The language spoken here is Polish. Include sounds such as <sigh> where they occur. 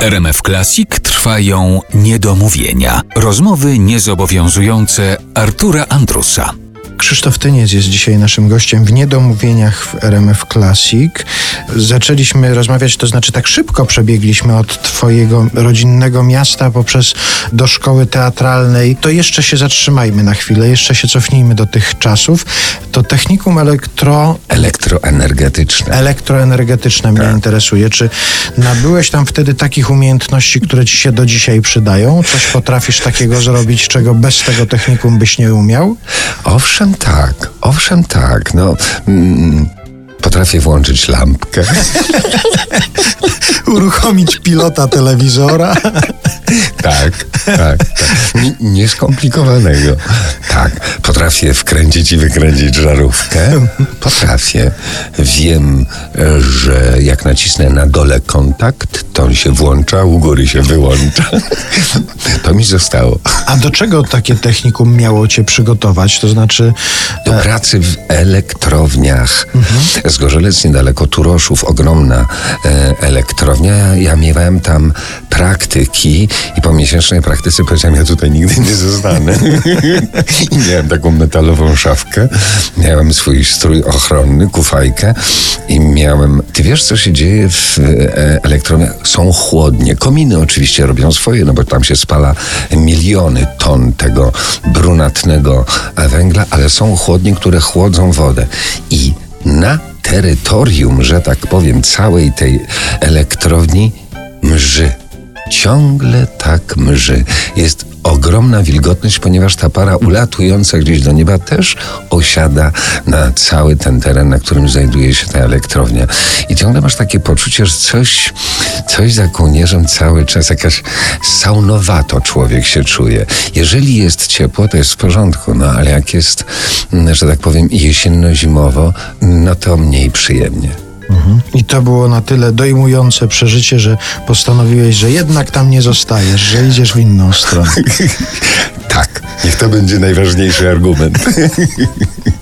RMF Classic trwają niedomówienia. Rozmowy niezobowiązujące Artura Andrusa. Krzysztof Tyniec jest dzisiaj naszym gościem w Niedomówieniach w RMF Classic. Zaczęliśmy rozmawiać, to znaczy tak szybko przebiegliśmy od twojego rodzinnego miasta poprzez do szkoły teatralnej. To jeszcze się zatrzymajmy na chwilę, jeszcze się cofnijmy do tych czasów. To technikum elektro... Elektroenergetyczne. elektroenergetyczne mnie interesuje. Czy nabyłeś tam wtedy takich umiejętności, które ci się do dzisiaj przydają? Coś potrafisz takiego zrobić, czego bez tego technikum byś nie umiał? Owszem tak, owszem tak. No, mm, potrafię włączyć lampkę. <laughs> <laughs> Uruchomić pilota telewizora? <laughs> tak, tak, tak. Ni- Nieskomplikowanego. Tak, potrafię wkręcić i wykręcić żarówkę. Potrafię. Wiem, e, że jak nacisnę na dole kontakt, to on się włącza, u góry się wyłącza. <laughs> To mi zostało. A do czego takie technikum miało cię przygotować? To znaczy, Do pracy w elektrowniach. Zgorzelec niedaleko Turoszów, ogromna e, elektrownia. Ja miewałem tam praktyki i po miesięcznej praktyce powiedziałem, ja tutaj nigdy nie zostanę. <laughs> I miałem taką metalową szafkę. Miałem swój strój ochronny, kufajkę i miałem... Ty wiesz, co się dzieje w e, elektrowniach? Są chłodnie. Kominy oczywiście robią swoje, no bo tam się spala miliony ton tego brunatnego węgla, ale są chłodnie, które chłodzą wodę. I na terytorium, że tak powiem, całej tej elektrowni mrzy. Ciągle tak mrzy. Jest ogromna wilgotność, ponieważ ta para ulatująca gdzieś do nieba też osiada na cały ten teren, na którym znajduje się ta elektrownia. I ciągle masz takie poczucie, że coś, coś za kołnierzem cały czas, jakaś saunowato człowiek się czuje. Jeżeli jest ciepło, to jest w porządku, no ale jak jest, mm, że tak powiem, jesienno-zimowo, no to mniej przyjemnie. I to było na tyle dojmujące przeżycie, że postanowiłeś, że jednak tam nie zostajesz, że idziesz w inną stronę. <laughs> Tak, niech to będzie najważniejszy argument. <laughs>